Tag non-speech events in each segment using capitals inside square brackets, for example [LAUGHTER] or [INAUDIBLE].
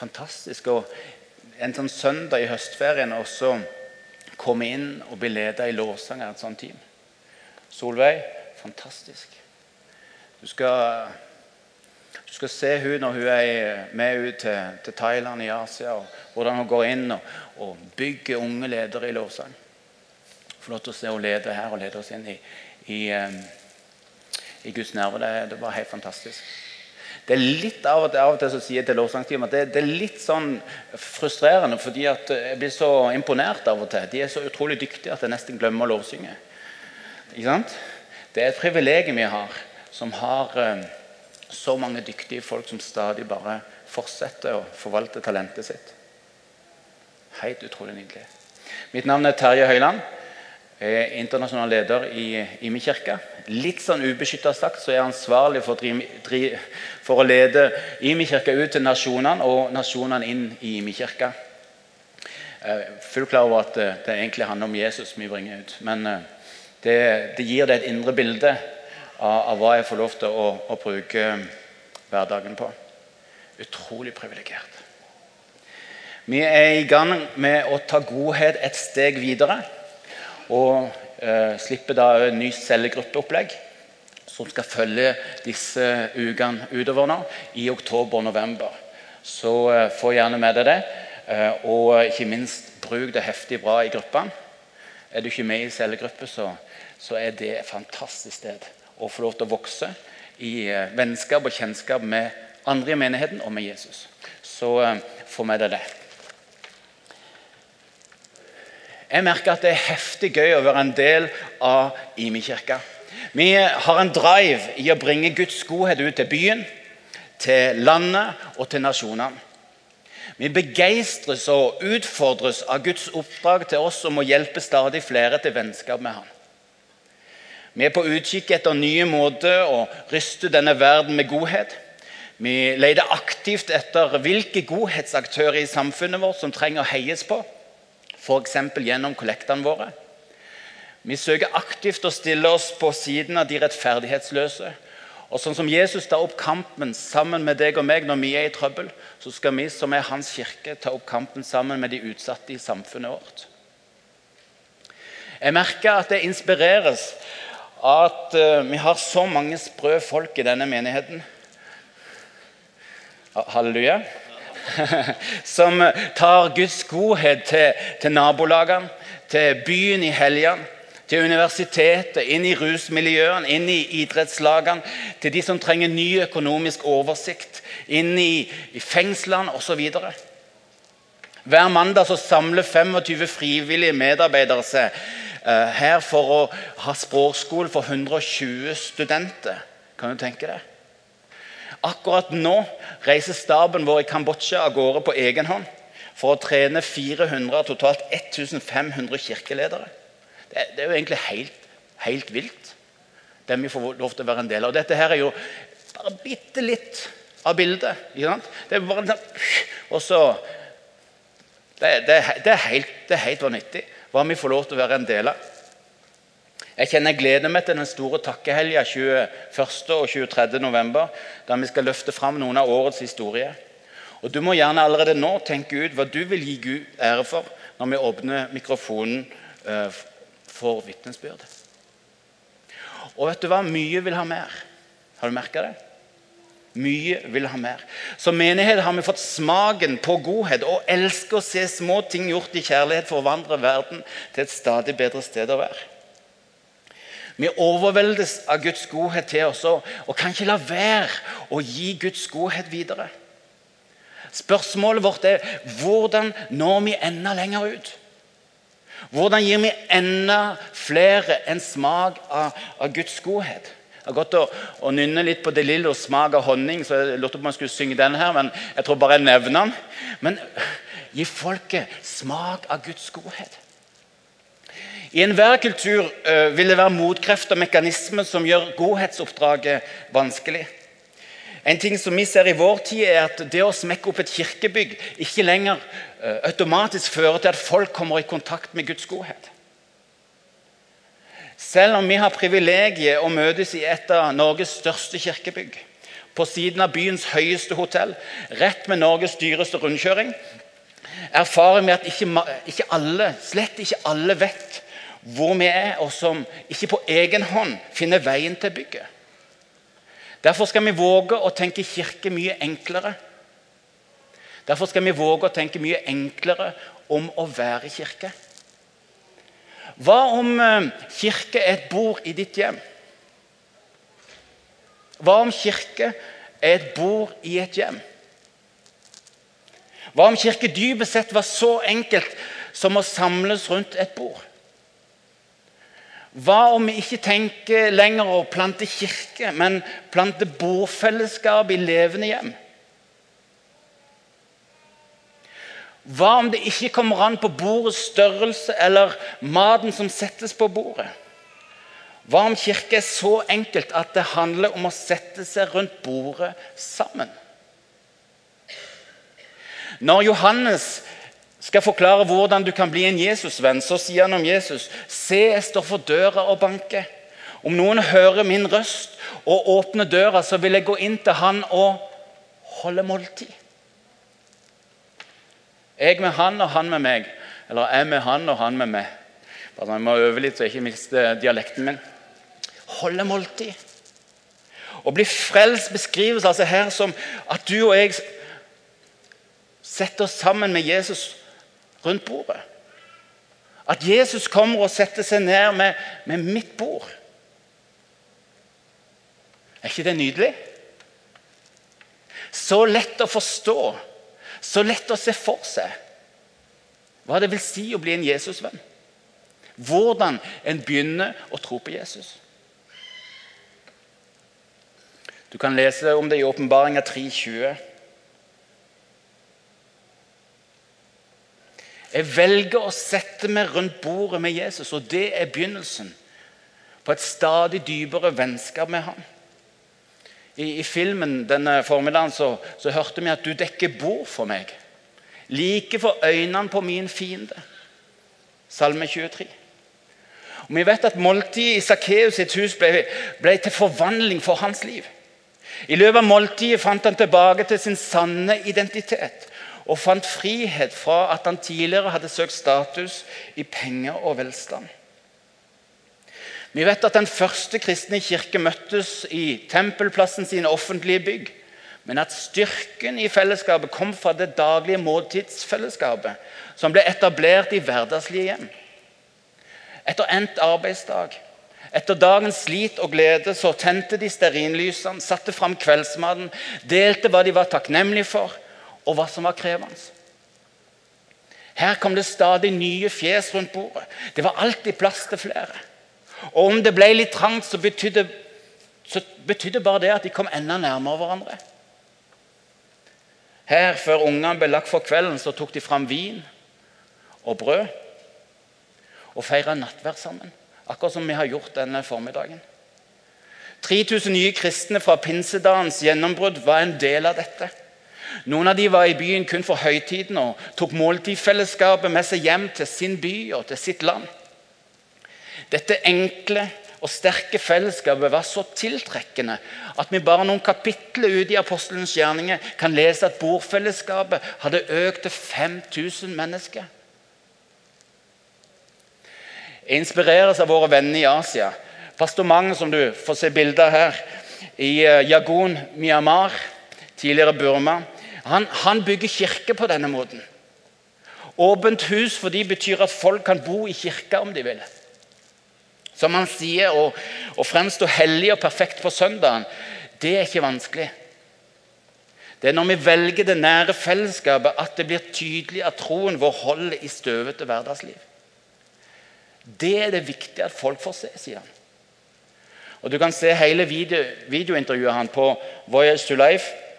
fantastisk. Og en sånn søndag i høstferien også komme inn og bli leder i lovsang av et sånt team. Solveig fantastisk. Du skal, du skal se hun når hun er med ut til, til Thailand i Asia, og hvordan hun går inn og, og bygger unge ledere i lovsang. Flott å se henne lede her og lede oss inn i, i, i Guds nerve. Det, det, var helt fantastisk. Det er litt Av og til, av og til så sier jeg til lovsangsteamet at det, det, er litt sånn frustrerende, fordi at jeg blir så imponert av og til. De er så utrolig dyktige at jeg nesten glemmer å lovsynge. Ikke sant? Det er et privilegium vi har, som har um, så mange dyktige folk som stadig bare fortsetter å forvalte talentet sitt. Helt utrolig nydelig. Mitt navn er Terje Høiland. Jeg er internasjonal leder i Imi-kirka. Litt sånn ubeskytta sagt så er jeg ansvarlig for, for å lede Imi-kirka ut til nasjonene og nasjonene inn i Imi-kirka. Fullt klar over at det egentlig handler om Jesus vi bringer ut. Men eh, det, det gir det et indre bilde av, av, hva jeg får lov til å, å bruke hverdagen på. Utrolig privilegert. Vi er i gang med å ta godhet et steg videre. Og eh, slipper da en ny cellegruppeopplegg som skal følge disse ukene utover nå, i oktober og november. Så eh, få gjerne med deg det. Eh, og ikke minst bruk det heftig bra i gruppene. Er du ikke med i cellegruppe, så, så er det et fantastisk sted å få lov til å vokse i eh, vennskap og kjennskap med andre i menigheten og med Jesus. Så eh, få med deg det. Jeg merker at det er heftig gøy å være en del av Imi-kirka. Vi har en drive i å bringe Guds godhet ut til byen, til landet og til nasjonene. Vi begeistres og utfordres av Guds oppdrag til oss om å hjelpe stadig flere til vennskap med Han. Vi er på utkikk etter nye måter å ryste denne verden med godhet. Vi leter aktivt etter hvilke godhetsaktører i samfunnet vårt som trenger å heies på f.eks. gjennom kollektene våre. Vi søker aktivt å stille oss på siden av de rettferdighetsløse. Og sånn som Jesus tar opp kampen sammen med deg og meg når vi er i trøbbel, så skal vi som er hans kirke, ta opp kampen sammen med de utsatte i samfunnet vårt. Jeg merker at jeg inspireres at eh, vi har så mange sprø folk i denne menigheten. Halleluja. [LAUGHS] som tar Guds godhet til, til nabolagene, til byen i helgene, til universitetet, inn i rusmiljøene, inn i idrettslagene, til de som trenger ny økonomisk oversikt, inn i, i fengslene osv. Hver mandag så samler 25 frivillige medarbeidere seg uh, her for å ha språkskole for 120 studenter. Kan du tenke deg? Akkurat nå reiser staben vår i Kambodsja av gårde på egen hånd for å trene 400 av totalt 1500 kirkeledere. Det, det, er jo egentlig helt, helt vilt, det vi får lov til å være en del av. Dette her er jo bare bitte litt av bildet. Det er bare Og så det, det, det, er helt, det er helt vanvittig hva vi får lov til å være en del av. Jeg kjenner jeg gleder meg til den store takkehelga 21. og 23. november, der vi skal løfte fram noen av årets historier. Og Du må gjerne allerede nå tenke ut hva du vil gi Gud ære for når vi åpner mikrofonen eh, for vitnesbyrd. Og vet du hva? Mye vil ha mer. Har du merka det? Mye vil ha mer. Som menighet har vi fått smaken på godhet og elsker å se små ting gjort i kjærlighet for å vandre verden til et stadig bedre sted å være. Vi overveldes av Guds godhet til oss og kan ikke la være å gi Guds godhet videre. Spørsmålet vårt er hvordan når vi enda lenger ut? Hvordan gir vi enda flere en smak av, av Guds godhet? Jeg har gått og, å nynne litt på De Lillos 'Smak av honning', så jeg lurte på om jeg skulle synge den her, men jeg tror bare jeg nevner den. Men gi folket smak av Guds godhet. I enhver kultur uh, vil det være motkrefter og mekanismer som gjør godhetsoppdraget vanskelig. En ting som vi ser i vår tid er at Det å smekke opp et kirkebygg ikke lenger uh, automatisk fører til at folk kommer i kontakt med Guds godhet. Selv om vi har privilegiet å møtes i et av Norges største kirkebygg, på siden av byens høyeste hotell, rett med Norges dyreste rundkjøring. erfarer vi at ikke, ikke alle, slett ikke alle vet hvor vi er, og som ikke på egen hånd finner veien til bygget. Derfor skal vi våge å tenke kirke mye enklere. Derfor skal vi våge å tenke mye enklere om å være kirke. Hva om eh, kirke er et bord i ditt hjem? Hva om kirke er et bord i et hjem? Hva om kirke dypest sett var så enkelt som å samles rundt et bord? Hva om vi ikke tenker lenger å plante kirke, men plante bordfellesskap i levende hjem? Hva om det ikke kommer an på bordets størrelse eller maten som settes på bordet? Hva om kirke er så enkelt at det handler om å sette seg rundt bordet sammen? Når Johannes skal forklare hvordan du kan bli en Jesusvenn, så sier han om Jesus Se, jeg står for døra og banker. Om noen hører min røst og åpner døra, så vil jeg gå inn til han og holde måltid. Jeg med han og han med meg. Eller jeg med han og han med meg. Bare jeg må øve litt så jeg ikke mister dialekten min. Holde måltid. Å bli frelst beskrives altså her som at du og jeg setter oss sammen med Jesus rundt bordet. At Jesus kommer og setter seg ned med, med mitt bord. Er ikke det nydelig? Så lett å forstå, så lett å se for seg hva det vil si å bli en Jesusvenn. Hvordan en begynner å tro på Jesus. Du kan lese om det i Åpenbaringa 3.20. Jeg velger å sette meg rundt bordet med Jesus, og det er begynnelsen på et stadig dypere vennskap med ham. I, i filmen denne formiddagen så, så, hørte vi at du dekker bord for meg. Like for øynene på min fiende. Salme 23. Og Vi vet at måltidet i Sakkeus sitt hus ble, ble til forvandling for hans liv. I løpet av måltidet fant han tilbake til sin sanne identitet og fant frihet fra at han tidligere hadde søkt status i penger og velstand. Vi vet at den første kristne kirke møttes i tempelplassen sine offentlige bygg. Men at styrken i fellesskapet kom fra det daglige måltidsfellesskapet som ble etablert i hverdagslige hjem. Etter endt arbeidsdag, etter dagens slit og glede, så tente de stearinlysene, satte fram kveldsmaten, delte hva de var takknemlige for, og hva som var krevende. Her kom det stadig nye fjes rundt bordet. Det var alltid plass til flere. Og om det ble litt trangt, så betydde, så betydde bare det at de kom enda nærmere hverandre. Her, før ungene ble lagt for kvelden, så tok de fram vin og brød og feira nattverd sammen. Akkurat som vi har gjort denne formiddagen. 3000 nye kristne fra pinsedagens gjennombrudd var en del av dette. Noen av de var i byen kun for høytiden og tok måltidfellesskapet med seg hjem til sin by og til sitt land. Dette enkle og sterke fellesskapet var så tiltrekkende at vi bare noen kapitler ute i apostelens gjerninger kan lese at bordfellesskapet hadde økt til 5000 mennesker. Jeg inspireres av våre venner i Asia. Pastor Mang, som du får se bilder her, i eh, Yagun, Myanmar, tidligere Burma. Han, han bygger kirke på denne måten. Åpent hus for de betyr at folk kan bo i kirka om de vil. Som han sier, å, å fremstå hellig og perfekt på søndagen, det er ikke vanskelig. Det er når vi velger det nære fellesskapet, at det blir tydelig at troen vår holder i støvete hverdagsliv. Det er det viktig at folk får se, sier han. Og Du kan se hele video, videointervjuet han på Voyage to Life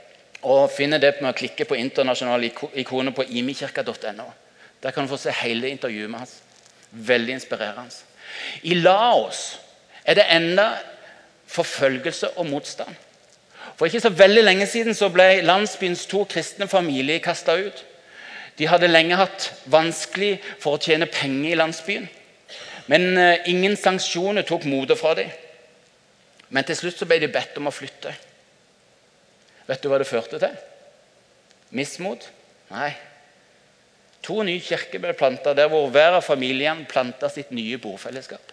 og finner det med å klikke på internasjonale ikoner på imikirka.no. Der kan du få se hele intervjuet med hans. Veldig inspirerende. I Laos er det enda forfølgelse og motstand. For ikke så veldig lenge siden så ble landsbyens to kristne familier kasta ut. De hadde lenge hatt vanskelig for å tjene penger i landsbyen. Men eh, ingen sanksjoner tok motet fra dem. Men til slutt så ble de bedt om å flytte. Vet du hva det førte til? Mismot? Nei. To nye kirker ble planta der hvor hver av familiene planta sitt nye bordfellesskap.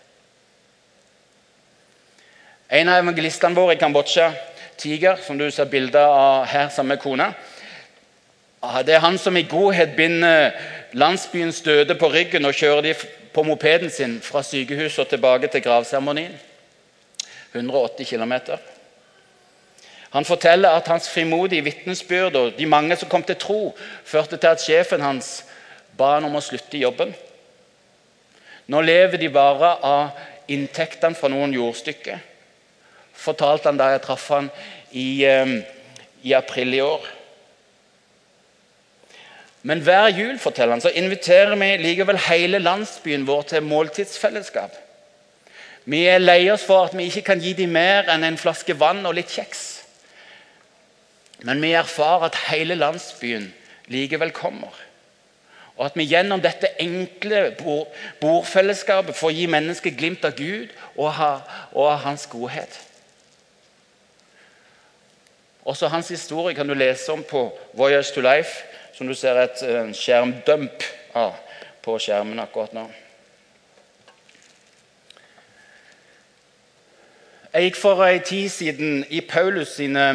En av evangelistene våre i Kambodsja, Tiger, som du ser bilde av her sammen med kona Det er han som i godhet binder landsbyens døde på ryggen og kjører de på mopeden sin fra sykehuset og tilbake til gravseremonien. 180 km. Han forteller at hans frimodige vitnesbyrd og de mange som kom til tro, førte til at sjefen hans ba han om å slutte i jobben. Nå lever de bare av inntektene fra noen jordstykker, fortalte han da jeg traff han i, ehm, i april i år. Men hver jul forteller han, så inviterer vi likevel hele landsbyen vår til måltidsfellesskap. Vi er lei oss for at vi ikke kan gi dem mer enn en flaske vann og litt kjeks. Men vi erfarer at hele landsbyen likevel kommer. Og at vi gjennom dette enkle bordfellesskapet får gi mennesket glimt av Gud og av Hans godhet. Også hans historie kan du lese om på Voyage to Life, som du ser et skjermdump av på skjermen akkurat nå. Jeg gikk for en tid siden i Paulus sine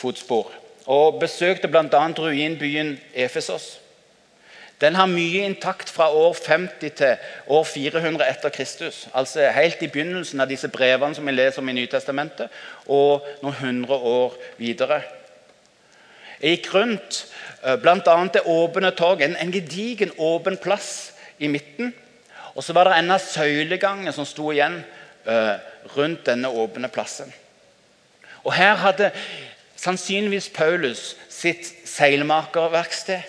fotspor og besøkte bl.a. ruinbyen Efesos. Den har mye intakt fra år 50 til år 400 etter Kristus. Altså Helt i begynnelsen av disse brevene som vi leser om i Nytestamentet, og noen hundre år videre. Jeg gikk rundt eh, bl.a. det åpne torg, en, en gedigen åpen plass i midten. Og så var det enda søylegangen som sto igjen uh, rundt denne åpne plassen. Og Her hadde sannsynligvis Paulus sitt seilmakerverksted.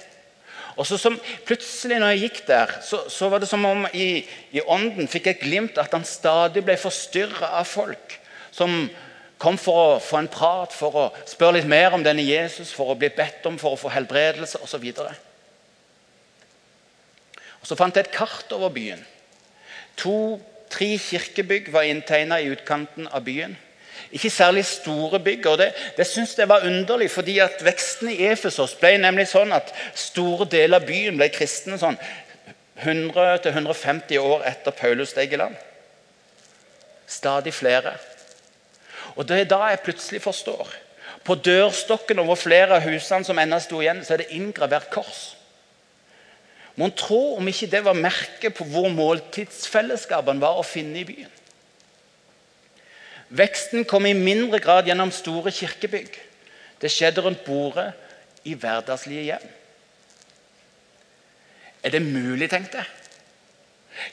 Og så som Plutselig når jeg gikk der, så, så var det som om i, i ånden fikk jeg et glimt at han stadig ble forstyrra av folk som kom for å få en prat, for å spørre litt mer om denne Jesus, for å bli bedt om for å få helbredelse osv. Og, så fant jeg et kart over byen. To-tre kirkebygg var inntegna i utkanten av byen. Ikke særlig store bygg. og Det, det synes jeg var underlig, fordi at veksten i Efesos ble nemlig sånn at store deler av byen ble kristne sånn 100-150 år etter Paulus steg i land. Stadig flere. Og Det er da jeg plutselig forstår. På dørstokken over flere av husene som ennå sto igjen, så er det inngravert kors. Mon tro om ikke det var merket på hvor måltidsfellesskapene var å finne i byen. Veksten kom i mindre grad gjennom store kirkebygg. Det skjedde rundt bordet i hverdagslige hjem. Er det mulig, tenkte jeg?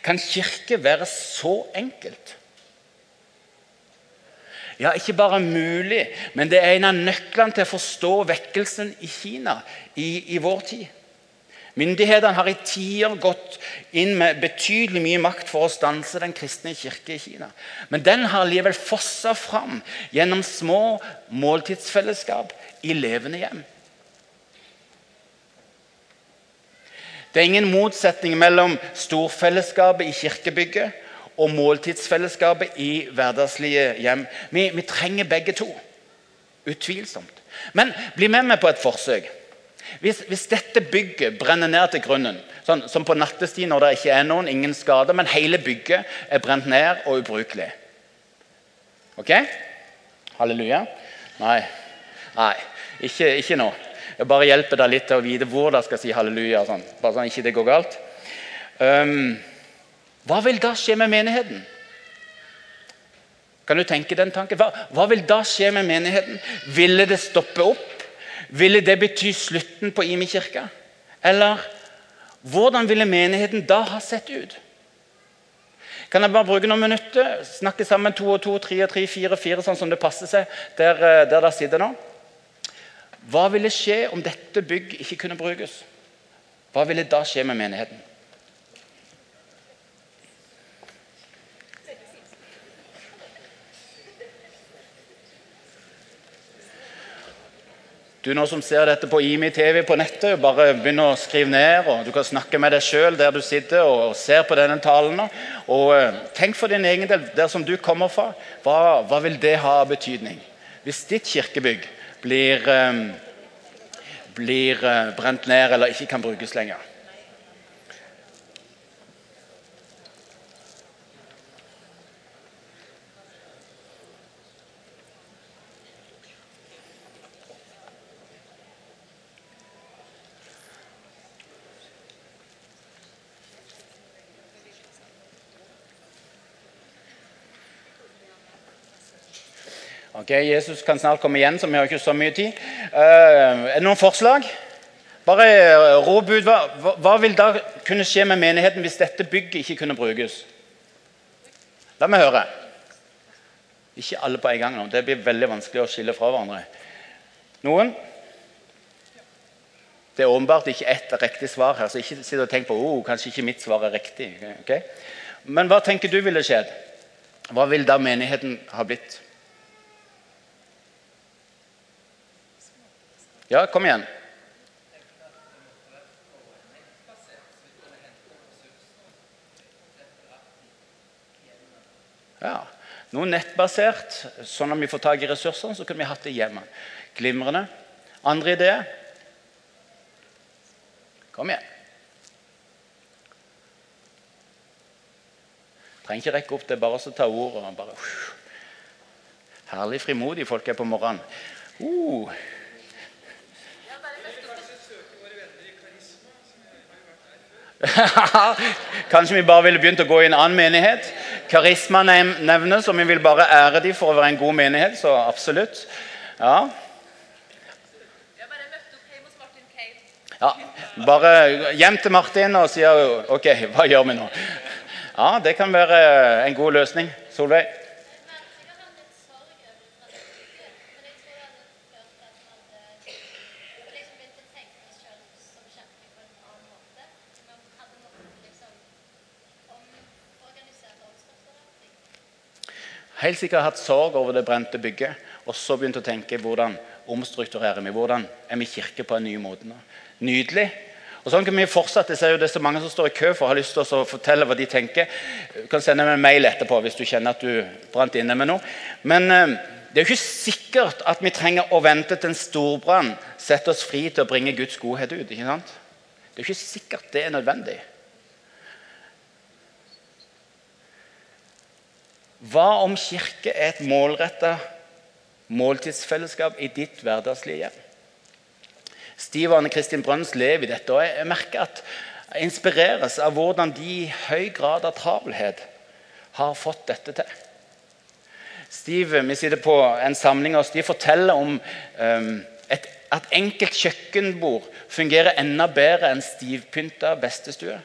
Kan kirke være så enkelt? Ja, ikke bare mulig, men det er en av nøklene til å forstå vekkelsen i Kina i, i vår tid. Myndighetene har i tider gått inn med betydelig mye makt for å stanse den kristne kirke i Kina. Men den har likevel fossa fram gjennom små måltidsfellesskap i levende hjem. Det er ingen motsetning mellom storfellesskapet i kirkebygget og måltidsfellesskapet i hverdagslige hjem. Vi, vi trenger begge to. Utvilsomt. Men bli med meg på et forsøk. Hvis, hvis, dette bygget brenner ned til grunnen, sånn, som på nattestid når det ikke er noen, ingen skader, men hele bygget er brent ned og ubrukelig Ok? Halleluja? Nei. Nei, ikke, ikke nå. Jeg bare hjelper deg litt til å vite hvor dere skal si halleluja. Sånn. Bare sånn ikke det går galt. Um, hva vil da skje med menigheten? Kan du tenke den tanken? Hva, hva vil da skje med menigheten? Ville det stoppe opp? Ville det bety slutten på Imi kirke? Eller hvordan ville menigheten da ha sett ut? Kan jeg bare bruke noen minutter? Snakke sammen to og to, tre og tre, fire og fire, sånn som det passer seg der, eh, dere sitter nå? Hva ville skje om dette bygg ikke kunne brukes? Hva ville da skje med menigheten? Du nå som ser dette på IMI TV på nettet, bare begynn å skrive ned. og Du kan snakke med deg sjøl der du sitter og ser på denne talen. Og eh, Tenk for din egen del, der som du kommer fra. Hva, hva vil det ha av betydning? Hvis ditt kirkebygg blir, eh, blir eh, brent ned eller ikke kan brukes lenger. Ok, Jesus kan snart komme igjen, så vi har ikke så mye tid. Uh, er det noen forslag? Bare råbud. ut. Hva, hva, hva, vil da kunne skje med menigheten hvis dette bygget ikke kunne brukes? La meg høre. Ikke alle på en gang nå. Det blir veldig vanskelig å skille fra hverandre. Noen? Det er åpenbart ikke ett riktig svar her, så ikke sitt og tenk på oh, kanskje ikke mitt svar er riktig. Okay? Men hva tenker du ville skjedd? Hva vil da menigheten ha blitt? Ja, kom igjen. Ja, Noe nettbasert, sånn at vi får tak i ressursene, så kunne vi hatt det hjemme. Glimrende. Andre ideer? Kom igjen. Trenger ikke rekke opp, det er bare å ta ordet. Herlig frimodig folk er på morgenen. Uh. [LAUGHS] Kanskje vi bare ville begynt å gå i en annen menighet. Karisma nevnes, og vi vil bare ære dem for å være en god menighet. Så absolutt. Ja. Ja, Bare hjem til Martin og si OK, hva gjør vi nå? Ja, Det kan være en god løsning. Solveig? Helt sikkert hatt sorg over det brente bygget. Og så begynt å tenke hvordan omstrukturerer vi? Hvordan er vi kirke på en ny måte? Nydelig. Og sånn kan vi fortsette. Jeg ser jo det er så mange som står i kø for å ha lyst til å fortelle hva de tenker. Du kan sende meg en mail etterpå hvis du kjenner at du brant inne med noe. Men eh, det er jo ikke sikkert at vi trenger å vente til en storbrann setter oss fri til å bringe Guds godhet ut. ikke sant? Det er jo ikke sikkert det er nødvendig. Hva om kirke er et målretta måltidsfellesskap i ditt hverdagslige hjem? Stiv Anne Kristin Brøns lever i dette, og jeg merker at jeg inspireres av hvordan de i høy grad av travelhet har fått dette til. Stiv, Vi sitter på en samling og de forteller om um, et, at enkelt kjøkkenbord fungerer enda bedre enn stivpynta bestestue.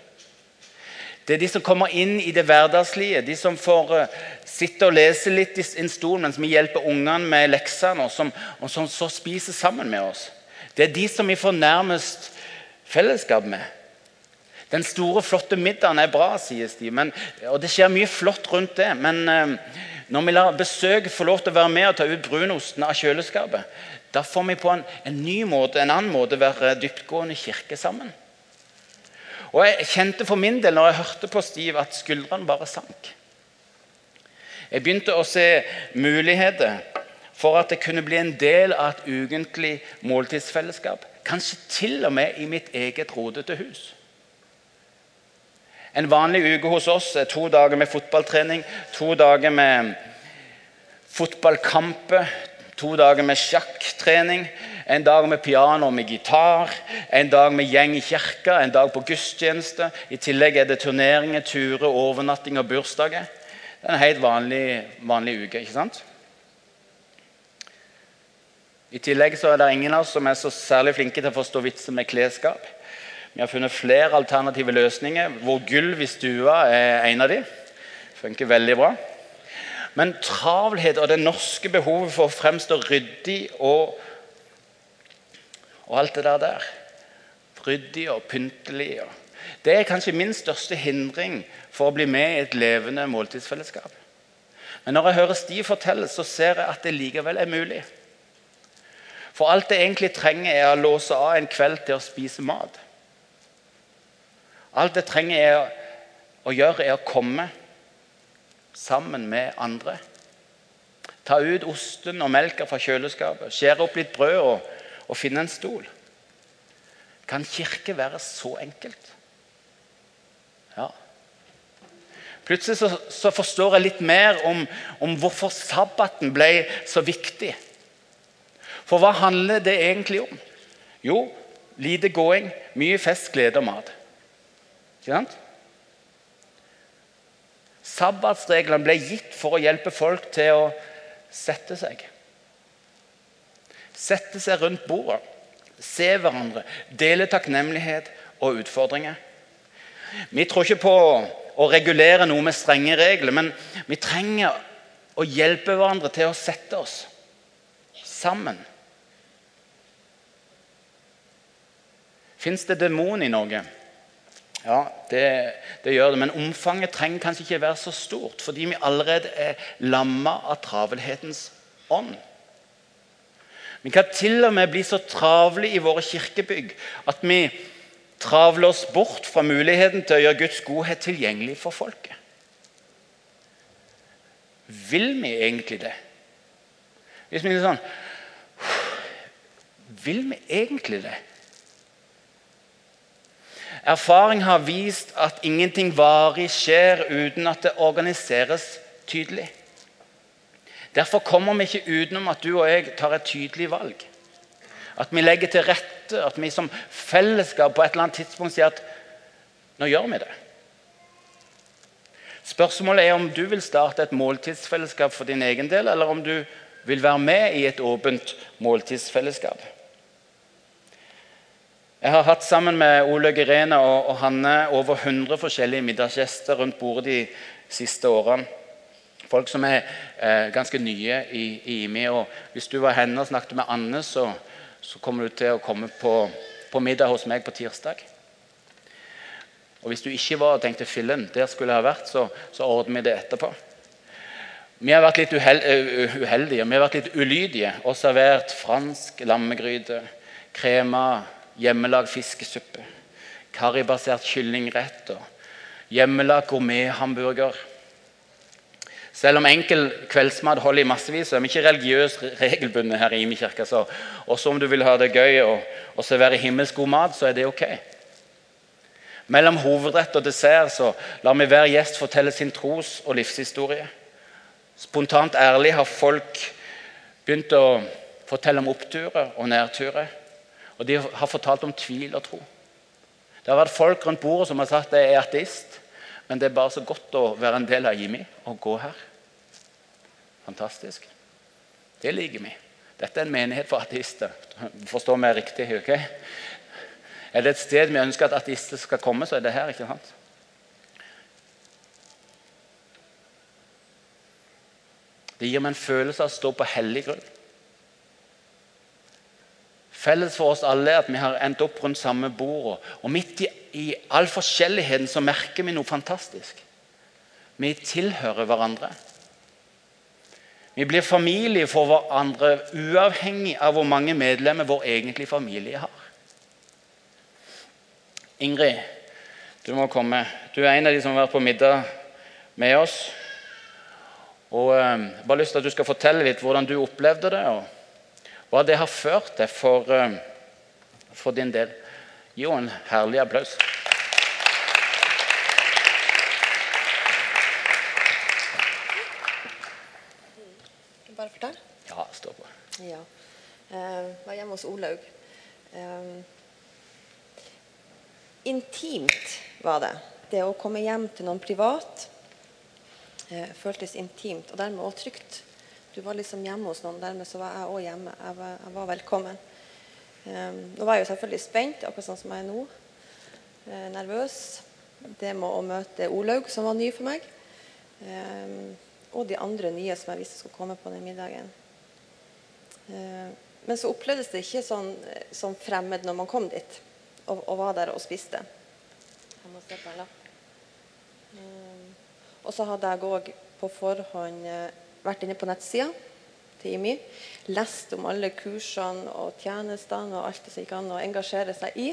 Det er de som kommer inn i det hverdagslige, de som får uh, sitte og lese litt i en stol mens vi hjelper ungene med leksene, og som, og som så spiser sammen med oss. Det er de som vi får nærmest fellesskap med. Den store, flotte middagen er bra, sies de, men, og det skjer mye flott rundt det. Men uh, når vi lar besøk få lov til å være med og ta ut brunosten av kjøleskapet, da får vi på en, en ny måte, en annen måte være dyptgående kirke sammen. Og Jeg kjente for min del når jeg hørte på Stiv, at skuldrene bare sank. Jeg begynte å se muligheter for at det kunne bli en del av et ukentlig måltidsfellesskap. Kanskje til og med i mitt eget rodete hus. En vanlig uke hos oss er to dager med fotballtrening, to dager med fotballkamper, to dager med sjakktrening, en dag med piano og med gitar, en dag med gjeng i kirka, en dag på gudstjeneste. I tillegg er det turneringer, turer, overnatting og bursdager. Det er en helt vanlig, vanlig uke. ikke sant? I tillegg så er det ingen av oss som er så særlig flinke til å forstå vitser med klesskap. Vi har funnet flere alternative løsninger, hvor gulv i stua er en av de. Funker veldig bra. Men travelhet og det norske behovet for å fremstå ryddig og og alt det der der. Ryddig og pyntelig. Det er kanskje min største hindring for å bli med i et levende måltidsfellesskap. Men når jeg hører Sti fortelle, så ser jeg at det likevel er mulig. For alt jeg egentlig trenger, er å låse av en kveld til å spise mat. Alt jeg trenger er å gjøre, er å komme sammen med andre. Ta ut osten og melka fra kjøleskapet, skjære opp litt brød og, og finne en stol. Kan kirke være så enkelt? Ja. Plutselig så, så forstår jeg litt mer om, om, hvorfor sabbaten ble så viktig. For hva handler det egentlig om? Jo, lite gåing, mye fest, glede og mat. Ikke sant? Sabbatsreglene ble gitt for å hjelpe folk til å sette seg. Sette seg rundt bordet, se hverandre, dele takknemlighet og utfordringer. Vi tror ikke på å regulere noe med strenge regler, men vi trenger å hjelpe hverandre til å sette oss sammen. Fins det demon i Norge? Ja, det, det, gjør det. Men omfanget trenger kanskje ikke være så stort, fordi vi allerede er lamma av travelhetens ånd. Vi kan til og med bli så travle i våre kirkebygg at vi travler oss bort fra muligheten til å gjøre Guds godhet tilgjengelig for folket. Vil vi egentlig det? Hvis vi er sånn Vil vi egentlig det? Erfaring har vist at ingenting varig skjer uten at det organiseres tydelig. Derfor kommer vi ikke utenom at du og jeg tar et tydelig valg. At vi legger til rette, at vi som fellesskap på et eller annet tidspunkt sier at nå gjør vi det. Spørsmålet er om du vil starte et måltidsfellesskap for din egen del, eller om du vil være med i et åpent måltidsfellesskap. Jeg har hatt sammen med Olaug Irene og, Hanne over 100 forskjellige middagsgjester rundt bordet de siste årene. Folk som er eh, ganske nye i, i IMI. og Hvis du var henne og snakket med Anne, så, så kommer du til å komme på, på, middag hos meg på tirsdag. Og Hvis du ikke var og tenkte fillen, der skulle jeg ha vært, så, så ordner vi det etterpå. Vi har vært litt uh, uheldige, vi har vært litt ulydige og servert fransk lammegryte, krema hjemmelagd fiskesuppe, karribasert kyllingrett og hjemmelagd gourmethamburger. Selv om enkel kveldsmat holder i massevis, så er vi ikke religiøst regelbundet her i Imi kirke. Så også om du vil ha det gøy og, og servere himmelsk god mat, så er det ok. Mellom hovedrett og dessert så lar vi hver gjest fortelle sin tros- og livshistorie. Spontant ærlig har folk begynt å fortelle om oppturer og nedturer. Og de har fortalt om tvil og tro. Det har vært folk rundt bordet som har sagt at jeg er ateist, men det er bare så godt å være en del av Jimmy og gå her. Fantastisk. Det liker vi. Dette er en menighet for ateister. Forstår meg riktig. ok? Er det et sted vi ønsker at ateister skal komme, så er det her. ikke sant? Det gir meg en følelse av å stå på hellig grunn. Felles for oss alle er at vi har endt opp rundt samme bord. Og midt i, i all forskjelligheten så merker vi noe fantastisk. Vi tilhører hverandre. Vi blir familie for hverandre uavhengig av hvor mange medlemmer vår egentlige familie har. Ingrid, du må komme. Du er en av de som har vært på middag med oss. Og jeg har bare lyst til at du skal fortelle litt hvordan du opplevde det. og hva det har ført til for, eh, for din del. Gi henne en herlig applaus. Bare fortell? Ja, stå på. Ja. Jeg var hjemme hos Olaug. Um, intimt var det. Det å komme hjem til noen privat føltes intimt, og dermed også trygt du var liksom hjemme hos noen. Dermed så var jeg òg hjemme. Jeg var, jeg var velkommen. Um, nå var jeg jo selvfølgelig spent, akkurat sånn som jeg er nå. Uh, nervøs. Det med å møte Olaug, som var ny for meg. Um, og de andre nye som jeg visste skulle komme på den middagen. Uh, men så opplevdes det ikke sånn, som fremmed når man kom dit og, og, var der og spiste. Jeg må se på en lapp. Um, og så hadde jeg òg på forhånd uh, vært inne på nettsida til IMI. Lest om alle kursene og tjenestene og alt det som gikk an å engasjere seg i.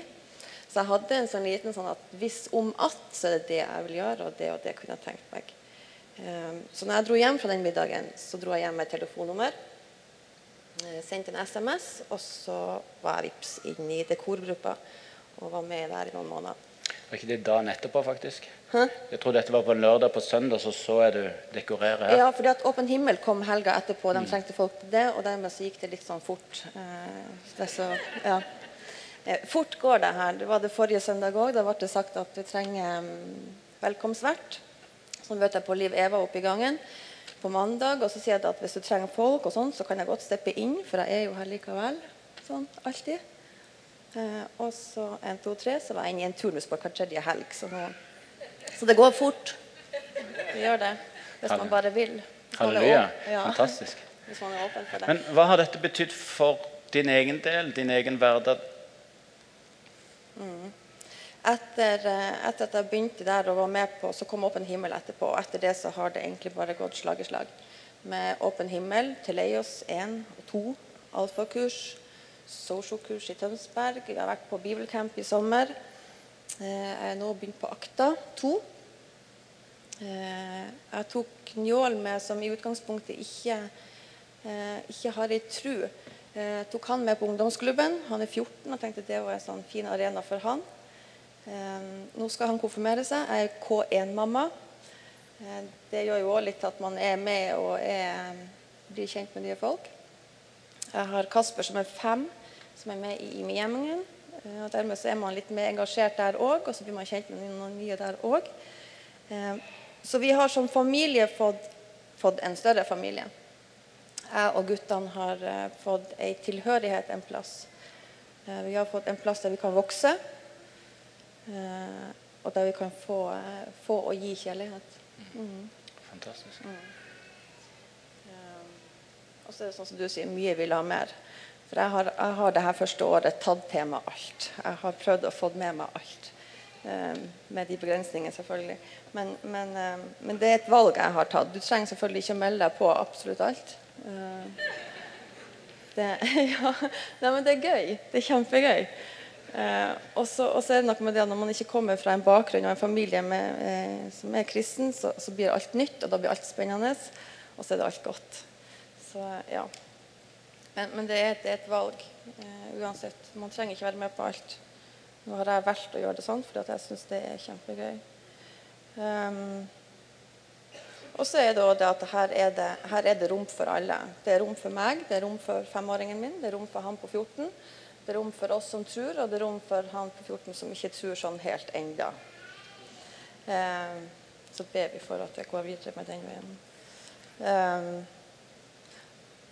Så jeg hadde en sånn liten sånn at hvis om at, så er det det jeg vil gjøre, og det og det kunne jeg tenkt meg. Eh, Så når jeg dro hjem fra den middagen, så dro jeg hjem med et telefonnummer. eh, Sendte en SMS, og så var jeg vips inn i dekorgruppa og var med der i noen måneder. Var ikke det dagen etterpå, faktisk? Jeg tror dette var på en lørdag. På søndag så så jeg du dekorere her. Ja, fordi at Åpen himmel kom helga etterpå. De trengte folk til det, og dermed så gikk det litt sånn fort. Eh, så, ja. Eh, Fort går det her. Det var det forrige søndag òg. Da ble det sagt at vi trenger mm, velkomstvert. Så møter jeg på Liv Eva oppe i gangen på mandag, og så sier jeg at hvis du trenger folk, og sånn, så kan jeg godt steppe inn, for jeg er jo her likevel. Sånn, alltid. Eh, og så en, to, tre, så var jeg inne i en turnus på hver tredje helg. Så, nå, så det går fort. Det gjør det. Hvis man bare vil. Halleluja. ja. Fantastisk. [LAUGHS] Hvis man er åpen for det. Men hva har dette betydd for din egen del, din egen hverdag? Etter, eh, etter at jeg begynte der og var med på, så kom Åpen himmel etterpå. Og etter det så har det egentlig bare gått slag i slag. Med Åpen himmel, Teleios 1 og 2, alfakurs, sociokurs i Tønsberg. Jeg har vært på bibelcamp i sommer. Eh, Jeg er nå begynt på Akta 2. Eh, Jeg tok Njål med, som i utgangspunktet ikke, eh, ikke har ei tru. Jeg tok han med på ungdomsklubben. Han er 14 og tenkte det var en sånn fin arena for han. Nå skal han konfirmere seg. Jeg er K1-mamma. Eh, det gjør jo òg litt at man er med og er, blir kjent med nye folk. Jeg har Kasper som er fem, som er med i IMI-gjengen. Eh, og dermed så er man litt mer engasjert der òg, og så blir man kjent med noen nye der òg. Eh, så vi har som familie fått, fått en større familie. Jeg og guttene har eh, fått ei tilhørighet en plass. Vi har fått en plass der vi kan vokse, og der vi kan få, få og gi kjærlighet. Fantastisk. Og så er det sånn som du sier, mye vil ha mer. For jeg har, jeg har det her første året tatt til meg alt. Jeg har prøvd å få med meg alt. Eh, med de begrensningene, selvfølgelig. Men, men, eh, men det er et valg jeg har tatt. Du trenger selvfølgelig ikke å melde deg på absolutt alt. Eh, det, [LAUGHS] ja, nei, men det er gøy. Det er kjempegøy. Og så er det noe med det at når man ikke kommer fra en bakgrunn og en familie med, som er kristen, så, så blir alt nytt, og da blir alt spennende. Og så er det alt godt. Så ja. Men, men det, er, et- det er et valg eh, uansett. Man trenger ikke være med på alt. Nå har jeg valgt å gjøre det sånn fordi jeg syns det er kjempegøy. Um, og så er det også det at her er det, her er det rom for alle. Det er rom for meg, det er rom for femåringen min, det er rom for han på 14. Det er rom for oss som tror, og det er rom for han på 14 som ikke tror sånn helt enda. Um, så ber vi for at jeg går videre med den veien. Um,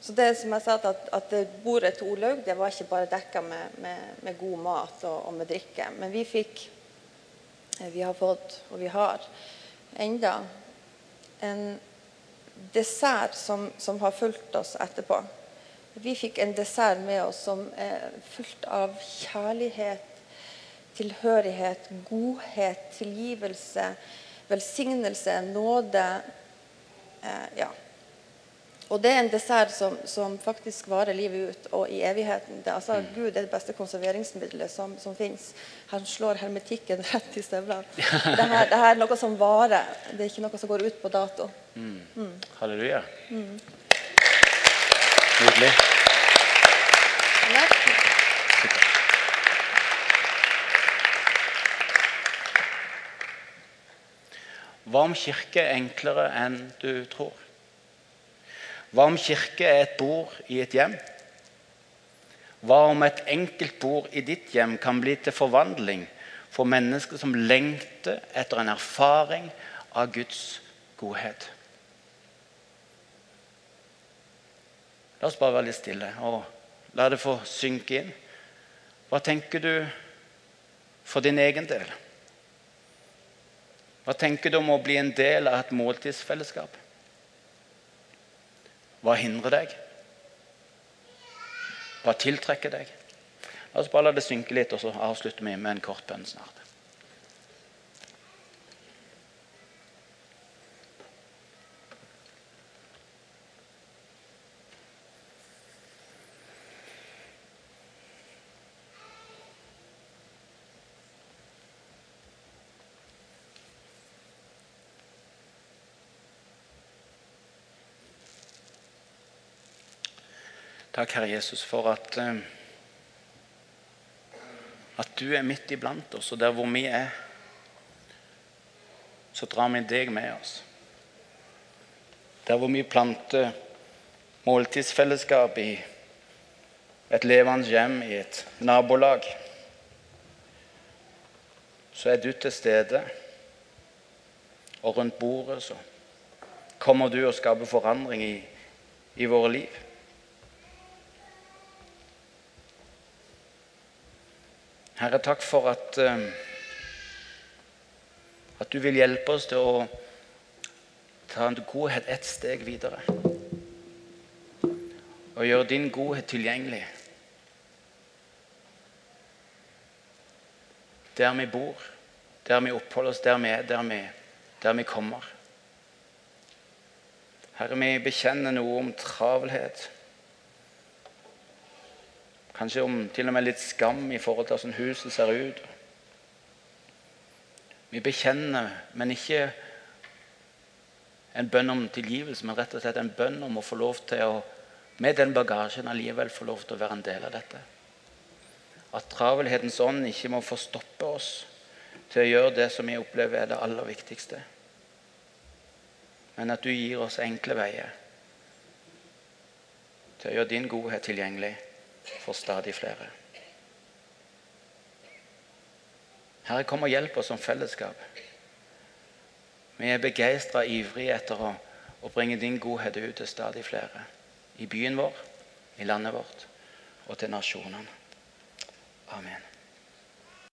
så det som jeg sa, at, at bordet til Olaug det var ikke bare dekka med, med, med god mat og, og med drikke. Men vi fikk eh, Vi har fått, og vi har enda en dessert som, som har fulgt oss etterpå. Vi fikk en dessert med oss som er fullt av kjærlighet, tilhørighet, godhet, tilgivelse, velsignelse, nåde. Eh, ja. Og det er en dessert som, som faktisk varer livet ut og i evigheten. Det, altså, Gud er det beste konserveringsmiddelet som, som fins. Han slår hermetikken [LAUGHS] rett i støvlene. Det her, det her er noe som varer. Det er ikke noe som går ut på dato. Halleluja. Nydelig. Hva om kirke er enklere enn du tror? Hva om kirke er et bord i et hjem? Hva om et enkelt bord i ditt hjem kan bli til forvandling for mennesker som lengter etter en erfaring av Guds godhet? La oss bare være litt stille og la det få synke inn. Hva tenker du for din egen del? Hva tenker du om å bli en del av et måltidsfellesskap? Hva hindrer deg? Hva tiltrekker deg? La oss bare la det synke litt, og så avslutter vi med en kort bønn snart. Takk, Herre Jesus, for at, eh, at du er midt iblant oss, og der hvor vi er, så drar vi deg med oss. Der hvor vi planter måltidsfellesskap i et levende hjem, i et nabolag, så er du til stede. Og rundt bordet så kommer du og skaper forandring i, i våre liv. Herre, takk for at, eh, at du vil hjelpe oss til å ta en godhet ett steg videre. Og gjøre din godhet tilgjengelig. Der vi bor, der vi oppholder oss, der vi er, der vi, der vi kommer. Herre, vi bekjenner noe om travelhet. Kanskje om til og med litt skam i forhold til hvordan huset ser ut. Vi bekjenner, men ikke en bønn om tilgivelse, men rett og slett en bønn om å få lov til å med den bagasjen allikevel få lov til å være en del av dette. At travelhetens ånd ikke må få stoppe oss til å gjøre det som vi opplever er det aller viktigste. Men at du gir oss enkle veier til å gjøre din godhet tilgjengelig for stadig flere. Herre, kom og hjelp oss som fellesskap. Vi er begeistra ivrige etter å, å, bringe din godhet ut til stadig flere. I byen vår, i landet vårt og til nasjonene. Amen.